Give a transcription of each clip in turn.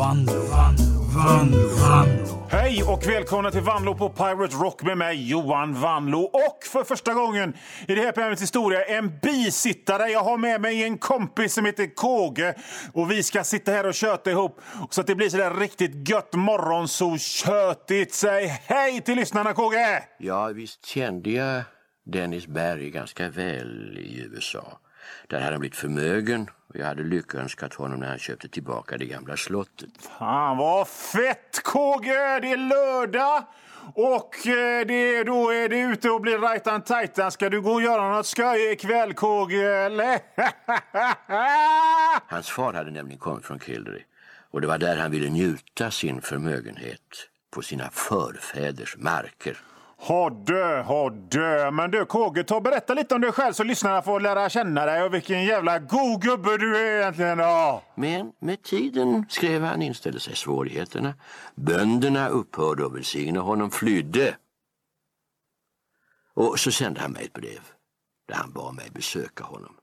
Vanlo, Vanlo, Vanlo, Vanlo. Hej och välkomna till Vanlo på Pirate Rock med mig Johan Vanlo. Och för första gången i det här programmets historia en bisittare. Jag har med mig en kompis som heter Kåge och vi ska sitta här och köta ihop så att det blir så där riktigt gött morgonsol tjötigt. Säg hej till lyssnarna Kåge! Ja, visst kände jag Dennis Berg ganska väl i USA. Där hade han blivit förmögen och jag hade lyckönskat honom när han köpte tillbaka det gamla slottet. Fan vad fett Kåge! Det är lördag! Och eh, det, då är det ute och blir rajtan tajtan. Ska du gå och göra något skoj ikväll Kåge eller? Hans far hade nämligen kommit från Kildare och det var där han ville njuta sin förmögenhet på sina förfäders marker. Hodde, hodde. Men du Kåge, ta och berätta lite om dig själv så lyssnarna får lära känna dig och vilken jävla god gubbe du är egentligen. Ja. Men med tiden, skrev han, inställde sig svårigheterna. Bönderna upphörde att välsigna honom, flydde. Och så sände han mig ett brev där han bad mig besöka honom.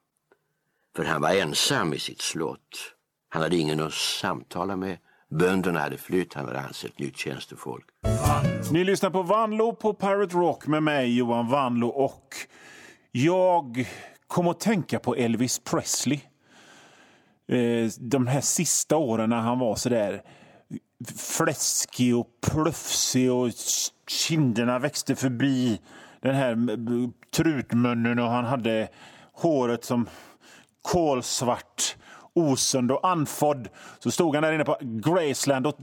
För han var ensam i sitt slott. Han hade ingen att samtala med. Bönderna hade flytt, han hade ansett nytt tjänstefolk. Ni lyssnar på Vanlo på Pirate Rock med mig Johan Vanlo och jag kom att tänka på Elvis Presley. Eh, de här sista åren när han var så där fläskig och plufsig och kinderna växte förbi den här trutmunnen och han hade håret som kolsvart, osund och andfådd. Så stod han där inne på Graceland och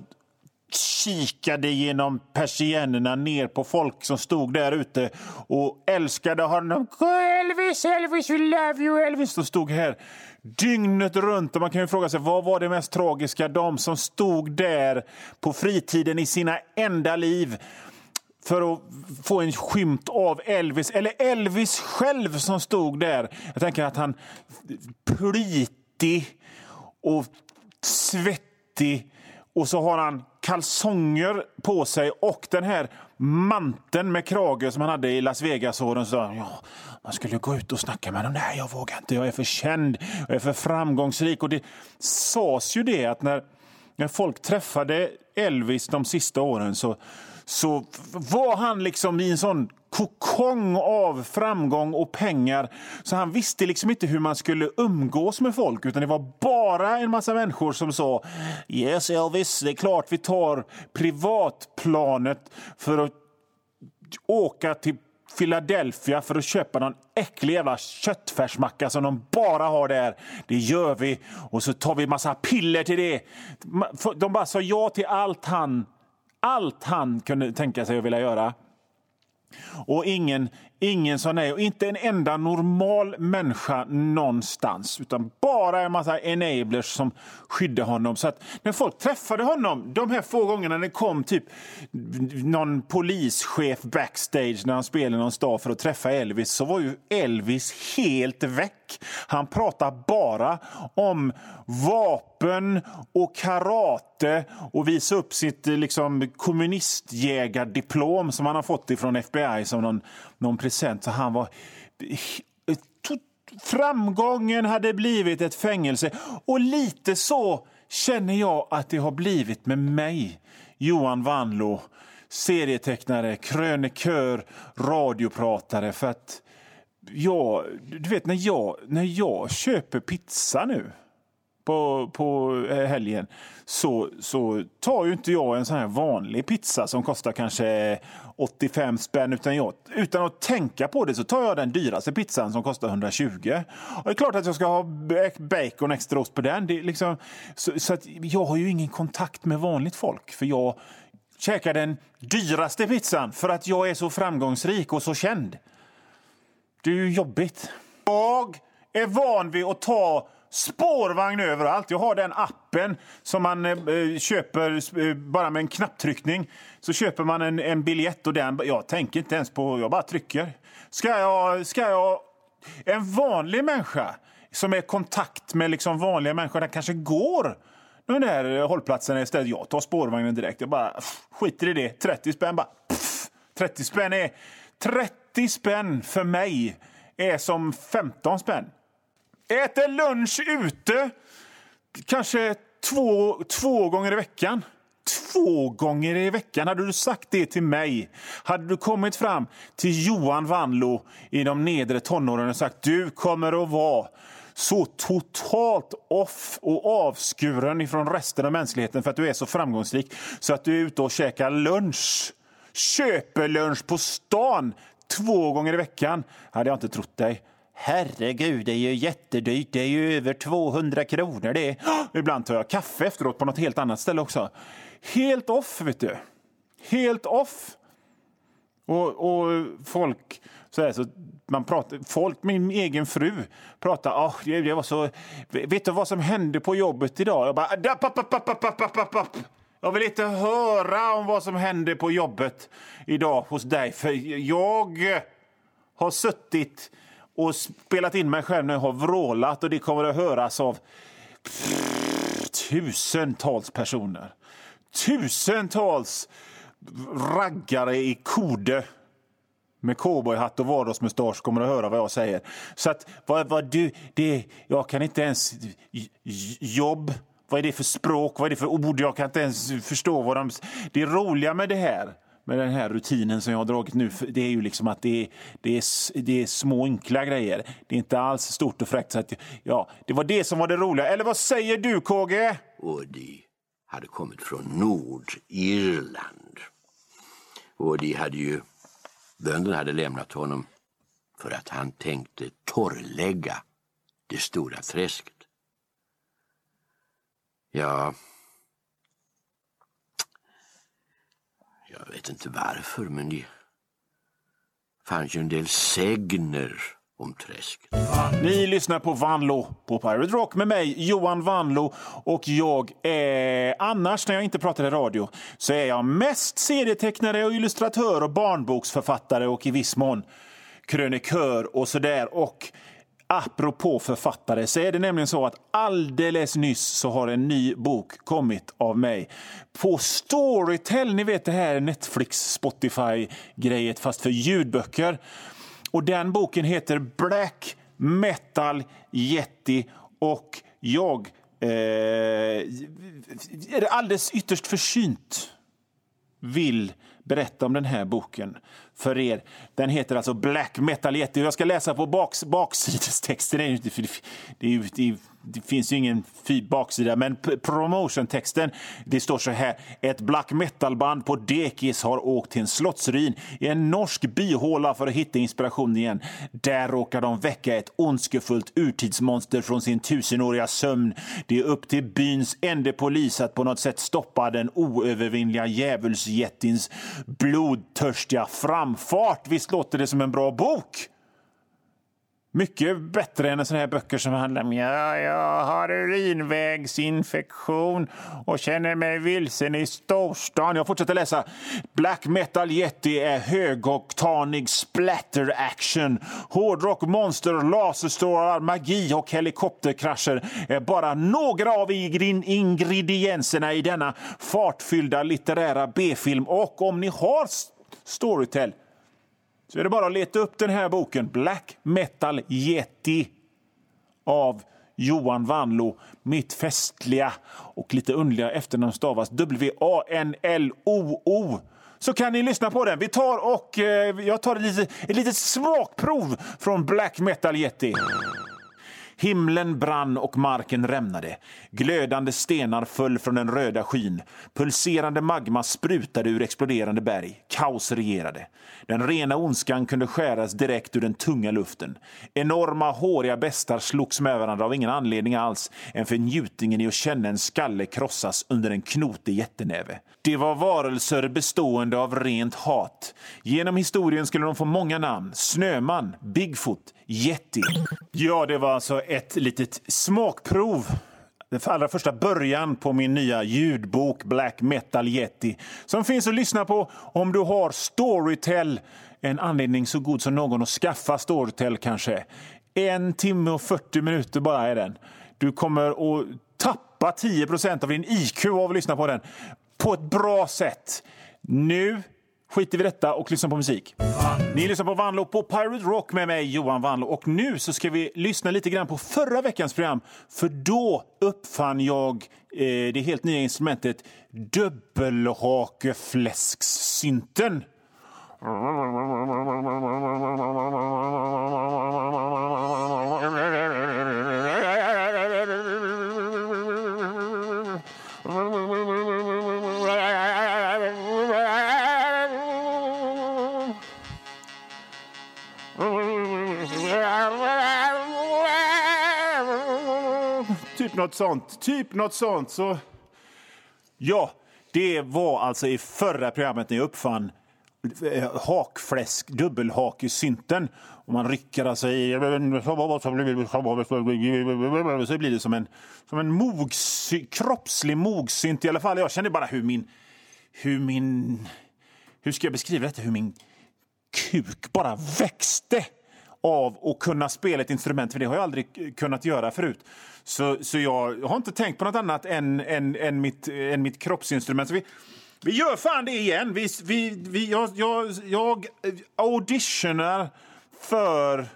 kikade genom persiennerna ner på folk som stod där ute och älskade honom. Elvis, Elvis, we love you, Elvis. De stod här dygnet runt och man kan ju fråga sig vad var det mest tragiska? De som stod där på fritiden i sina enda liv för att få en skymt av Elvis, eller Elvis själv som stod där. Jag tänker att han svettig och svettig och så har han kalsonger på sig och den här manteln med krage som han hade i Las Vegas-åren. Så, ja, man skulle gå ut och snacka med honom. Nej, jag vågar inte. Jag är för känd. Jag är för framgångsrik. Och det sades ju det att när, när folk träffade Elvis de sista åren så, så var han liksom i en sån kokong av framgång och pengar. Så han visste liksom inte hur man skulle umgås med folk utan det var bara en massa människor som sa Yes Elvis, det är klart vi tar privatplanet för att åka till Philadelphia för att köpa någon äcklig jävla köttfärsmacka som de bara har där. Det gör vi. Och så tar vi massa piller till det. De bara sa ja till allt han, allt han kunde tänka sig att vilja göra. Och ingen, ingen sa nej. Och inte en enda normal människa någonstans. Utan bara en massa enablers som skyddade honom. Så att när folk träffade honom, de här få gångerna när det kom typ någon polischef backstage när han spelade någon stad för att träffa Elvis så var ju Elvis helt väck. Han pratade bara om vapen och karate och visa upp sitt liksom, kommunistjägardiplom som han har fått från FBI som någon, någon present. Så han var... Framgången hade blivit ett fängelse. Och lite så känner jag att det har blivit med mig, Johan Vanlo serietecknare, krönikör, radiopratare. För att jag, du vet, när jag, när jag köper pizza nu på, på eh, helgen så, så tar ju inte jag en sån här vanlig pizza som kostar kanske 85 spänn. Utan, jag, utan att tänka på det så tar jag den dyraste pizzan som kostar 120. Och det är klart att jag ska ha bacon extra ost på den. Det liksom, så, så att jag har ju ingen kontakt med vanligt folk. För jag käkar den dyraste pizzan för att jag är så framgångsrik och så känd. Det är ju jobbigt. Jag är van vid att ta spårvagn överallt. Jag har den appen som man eh, köper eh, bara med en knapptryckning. Så köper man en, en biljett och den, jag tänker inte ens på, jag bara trycker. Ska jag, ska jag, en vanlig människa som är i kontakt med liksom vanliga människor, den kanske går den där hållplatsen istället. Jag tar spårvagnen direkt. Jag bara skiter i det. 30 spänn bara. Pff, 30 spänn är 30 spänn för mig är som 15 spänn. Äter lunch ute, kanske två, två gånger i veckan. Två gånger i veckan. Hade du sagt det till mig, hade du kommit fram till Johan Vanlo i de nedre tonåren och sagt du kommer att vara så totalt off och avskuren ifrån resten av mänskligheten för att du är så framgångsrik så att du är ute och käkar lunch. Köper lunch på stan två gånger i veckan. hade jag inte trott dig. Herregud, det är ju jättedyrt. Det är ju över 200 kronor det. Ibland tar jag kaffe efteråt på något helt annat ställe också. Helt off, vet du. Helt off. Och, och folk... Så här, så man pratar, folk, min egen fru, pratar... Ah, oh, det var så, vet du vad som hände på jobbet idag? Jag bara... Dapp, app, app, app, app, app, app. Jag vill inte höra om vad som hände på jobbet idag hos dig. För jag har suttit och spelat in mig själv när jag har vrålat och det kommer att höras av tusentals personer. Tusentals raggare i Kode med cowboyhatt och vardagsmustasch kommer att höra vad jag säger. Så att, vad, vad du, det, jag kan inte ens... Jobb, vad är det för språk, vad är det för ord? Jag kan inte ens förstå vad de... Det roliga med det här med den här rutinen som jag har dragit nu, det är ju liksom att det är, det är, det är små enkla grejer. Det är inte alls stort och fräckt. Så att, ja, det var det som var det roliga. Eller vad säger du, KG? Och de hade kommit från Nordirland. Och de hade ju... Bönderna hade lämnat honom för att han tänkte torrlägga det stora träsket. Ja, Jag vet inte varför, men det fanns ju en del sägner om träsket. Ni lyssnar på Vanlo på Pirate Rock med mig, Johan Vanlo. Och jag är, annars när jag inte pratar i radio, så är jag mest serietecknare och illustratör och barnboksförfattare och i viss mån krönikör och sådär. Och Apropå författare så är det nämligen så att alldeles nyss så har en ny bok kommit av mig på Storytel. Ni vet det här Netflix, Spotify-grejet fast för ljudböcker. Och den boken heter Black Metal Yeti och jag eh, är alldeles ytterst försynt vill berätta om den här boken för er. Den heter alltså Black Metal Yeti. Jag ska läsa på baks, baksidestexten. Det, är det, är, det, det finns ju ingen baksida, men promotiontexten. det står så här. Ett black metal-band på dekis har åkt till en slottsruin i en norsk byhåla för att hitta inspiration igen. Där råkar de väcka ett ondskefullt urtidsmonster från sin tusenåriga sömn. Det är upp till byns enda polis att på något sätt stoppa den oövervinnliga djävulsjättins blodtörstiga framfart. Visst låter det som en bra bok? Mycket bättre än sådana här böcker som handlar om ja, jag har urinvägsinfektion och känner mig vilsen i storstan. Jag fortsätter läsa. Black Metal Yeti är högoktanig splatter action. Hårdrock, monster, laserstrålar, magi och helikopterkrascher är bara några av ingredienserna i denna fartfyllda litterära B-film. Och om ni har Storytel så är det bara att leta upp den här boken, Black Metal Yeti av Johan Vanlo. Mitt festliga och lite underliga efternamn stavas W-A-N-L-O-O. Så kan ni lyssna på den. Vi tar och eh, jag tar ett litet, ett litet smakprov från Black Metal Yeti. Himlen brann och marken rämnade. Glödande stenar föll från den röda skyn. Pulserande magma sprutade ur exploderande berg. Kaos regerade. Den rena ondskan kunde skäras direkt ur den tunga luften. Enorma, håriga bestar slogs med varandra av ingen anledning alls än för njutningen i att känna en skalle krossas under en knotig jättenäve. Det var varelser bestående av rent hat. Genom historien skulle de få många namn. Snöman, Bigfoot, Yeti. Ja, det var alltså ett litet smakprov den allra första början på min nya ljudbok Black Metal Yeti som finns att lyssna på om du har Storytel. En anledning så god som någon att skaffa Storytel kanske. En timme och 40 minuter bara är den. Du kommer att tappa 10% av din IQ av att lyssna på den på ett bra sätt. Nu skiter vi i detta och lyssnar på musik. Ni lyssnar på Vanlo på Pirate Rock med mig, Johan Vanlo. Och nu så ska vi lyssna lite grann på förra veckans program. För då uppfann jag eh, det helt nya instrumentet dubbelhakefläsksynten. Typ något sånt. Typ något sånt. Så... Ja, det var alltså i förra programmet när jag uppfann eh, hakfläsk, dubbelhak i synten. Och man rycker alltså i... Så blir det som en, som en mogsy, kroppslig mogsynt i alla fall. Jag kände bara hur min... Hur min... Hur ska jag beskriva detta? Hur min kuk bara växte av att kunna spela ett instrument, för det har jag aldrig kunnat göra förut. Så, så jag har inte tänkt på nåt annat än, än, än, mitt, än mitt kroppsinstrument. Så vi, vi gör fan det igen. Vi, vi, vi, jag, jag, jag auditionar för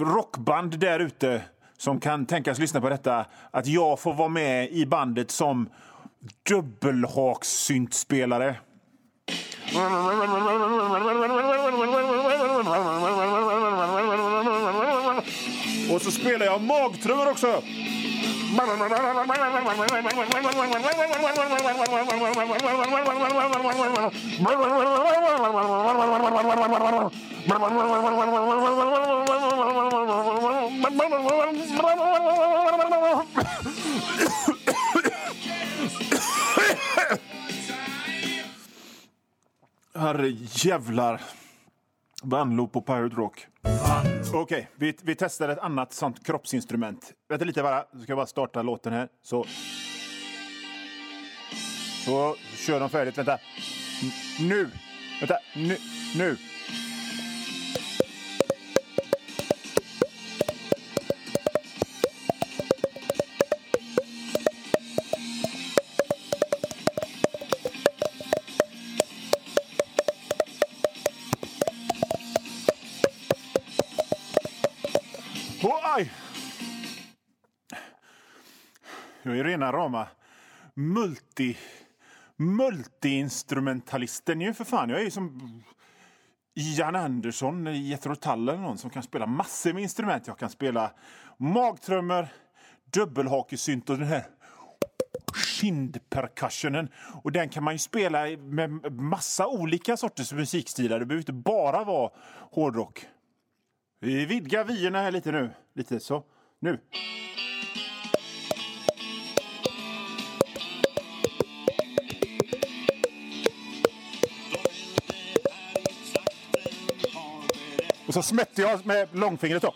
rockband där ute som kan tänkas lyssna på detta. Att jag får vara med i bandet som dubbelhakssyntspelare. Och så spelar jag magtrummor också. Herre jävlar. Vanlo på Pirate Rock. Okej, okay, vi, vi testar ett annat sånt kroppsinstrument. Vänta lite bara, så ska jag bara starta låten här. Så. Så, kör de färdigt. Vänta. Nu! Vänta, nu! Nu! Jag rama multi multiinstrumentalisten ju för fan. Jag är ju som Jan Andersson i Jethro Tull eller någon som kan spela massor med instrument. Jag kan spela magtrummor, dubbelhakesynt och den här kindpercussionen. Och den kan man ju spela med massa olika sorters musikstilar. Det behöver inte bara vara hårdrock. Vi vidgar vyerna här lite nu. Lite så. Nu. Och så smätte jag med långfingret då.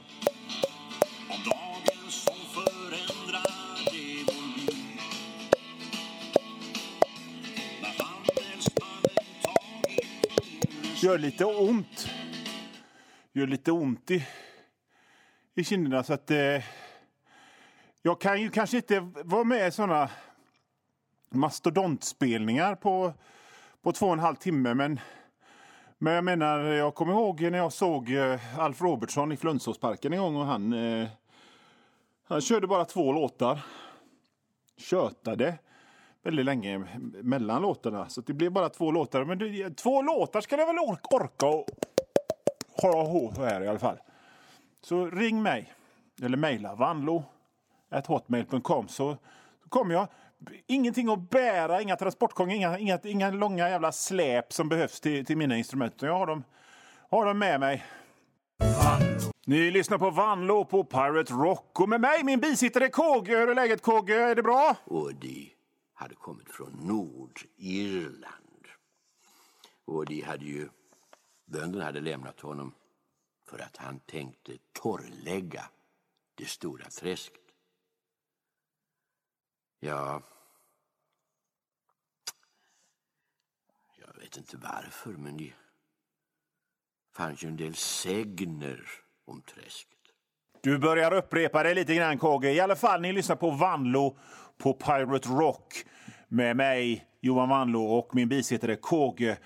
Gör lite ont. Gör lite ont i, i kinderna så att eh, jag kan ju kanske inte vara med i såna mastodontspelningar på, på två och en halv timme men men jag menar, jag kommer ihåg när jag såg eh, Alf Robertsson i Flundsåsparken en gång och han, eh, han körde bara två låtar. Tjötade väldigt länge mellan låtarna. Så det blev bara två låtar. Men det, två låtar ska jag väl orka och hålla ihop här i alla fall. Så ring mig. Eller mejla vanlo hotmail.com så, så kommer jag ingenting att bära, inga transportgångar, inga, inga, inga långa jävla släp som behövs till, till mina instrument. Jag har dem, har dem med mig. Ni lyssnar på Vanlo på Pirate Rock och med mig min bisittare KG. Hur är läget KG? Är det bra? Och de hade kommit från Nordirland. Och de hade ju... Bönderna hade lämnat honom för att han tänkte torrlägga det stora träsket. Ja... Jag vet inte varför, men det fanns ju en del sägner om träsket. Du börjar upprepa det lite grann, KG. I alla fall, ni lyssnar på Vanlo på Pirate Rock med mig, Johan Vanlo, och min bisittare KG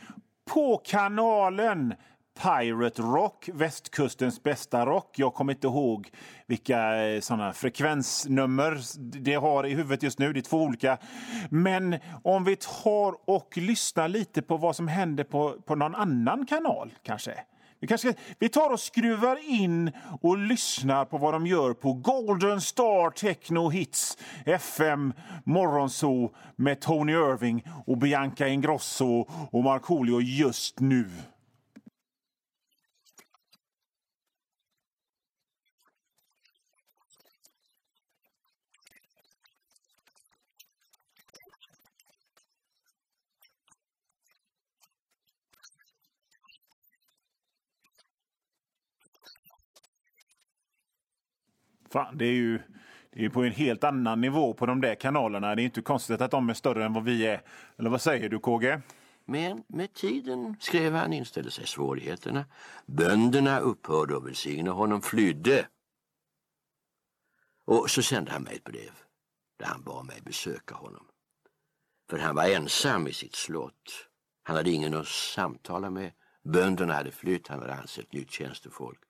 på kanalen Pirate Rock, västkustens bästa rock. Jag kommer inte ihåg vilka eh, såna frekvensnummer det har i huvudet just nu. Det är två olika. Men om vi tar och lyssnar lite på vad som händer på, på någon annan kanal kanske. Vi, kanske, vi tar och skruvar in och lyssnar på vad de gör på Golden Star Techno Hits FM Morgonzoo med Tony Irving och Bianca Ingrosso och Markoolio just nu. Fan, det är ju det är på en helt annan nivå på de där kanalerna. Det är inte konstigt att de är större än vad vi är. Eller vad säger du KG? Men med tiden, skrev han, inställde sig svårigheterna. Bönderna upphörde att välsigna honom, flydde. Och så sände han mig ett brev där han bad mig besöka honom. För han var ensam i sitt slott. Han hade ingen att samtala med. Bönderna hade flytt, han hade ansett nytt tjänstefolk.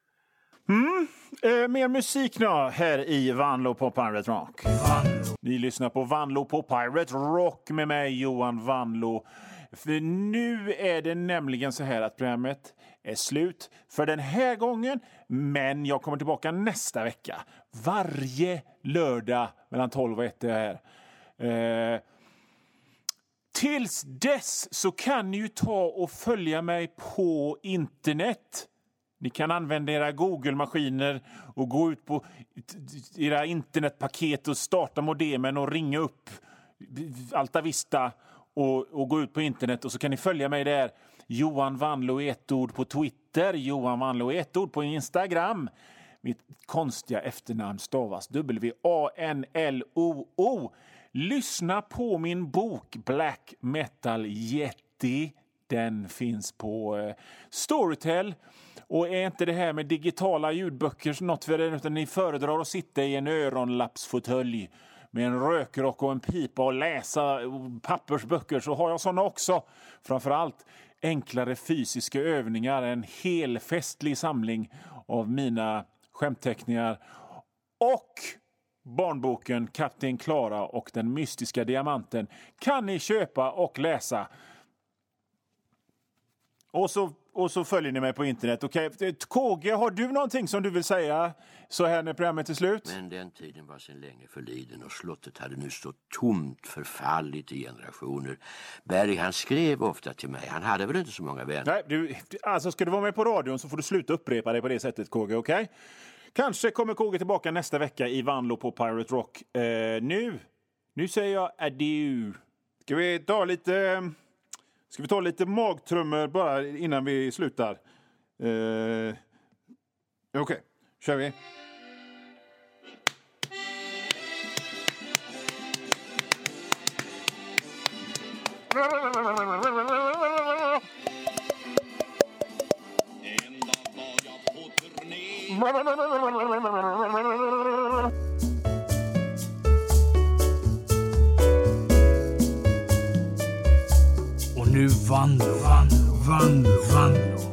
Mm. Eh, mer musik nu här i Vanlo på Pirate Rock. Vanlo. Ni lyssnar på Vanlo på Pirate Rock med mig Johan Vanlo. För nu är det nämligen så här att programmet är slut för den här gången. Men jag kommer tillbaka nästa vecka. Varje lördag mellan 12 och 1 är jag här. Eh, tills dess så kan ni ju ta och följa mig på internet. Ni kan använda era Google-maskiner och gå ut på era internetpaket och starta modemen och ringa upp Alta Vista och, och gå ut på internet och så kan ni följa mig där. Johan Vanlo ett ord på Twitter, Johan Vanlo ett ord på Instagram. Mitt konstiga efternamn stavas W-A-N-L-O-O. Lyssna på min bok Black Metal Yeti. Den finns på eh, Storytel. Och är inte det här med digitala ljudböcker något för er, utan ni föredrar att sitta i en öronlappsfåtölj med en rökrock och en pipa och läsa pappersböcker så har jag såna också. Framförallt enklare fysiska övningar, en hel festlig samling av mina skämtteckningar och barnboken Kapten Klara och den mystiska diamanten kan ni köpa och läsa. Och så, och så följer ni mig på internet. Okay. KG, har du någonting som du vill säga så här när programmet är slut? Men den tiden var sedan länge förliden och slottet hade nu stått tomt, förfallit i generationer. Berg han skrev ofta till mig. Han hade väl inte så många vänner? Nej, du, alltså ska du vara med på radion så får du sluta upprepa dig på det sättet KG, okej? Okay? Kanske kommer KG tillbaka nästa vecka i Vanlo på Pirate Rock. Eh, nu, nu säger jag adjö. Ska vi ta lite... Ska vi ta lite magtrummor bara innan vi slutar? Eh, Okej, okay. kör vi. En dag var jag på turné nu Vanlo, Vanlo, Vanlo, Vanlo.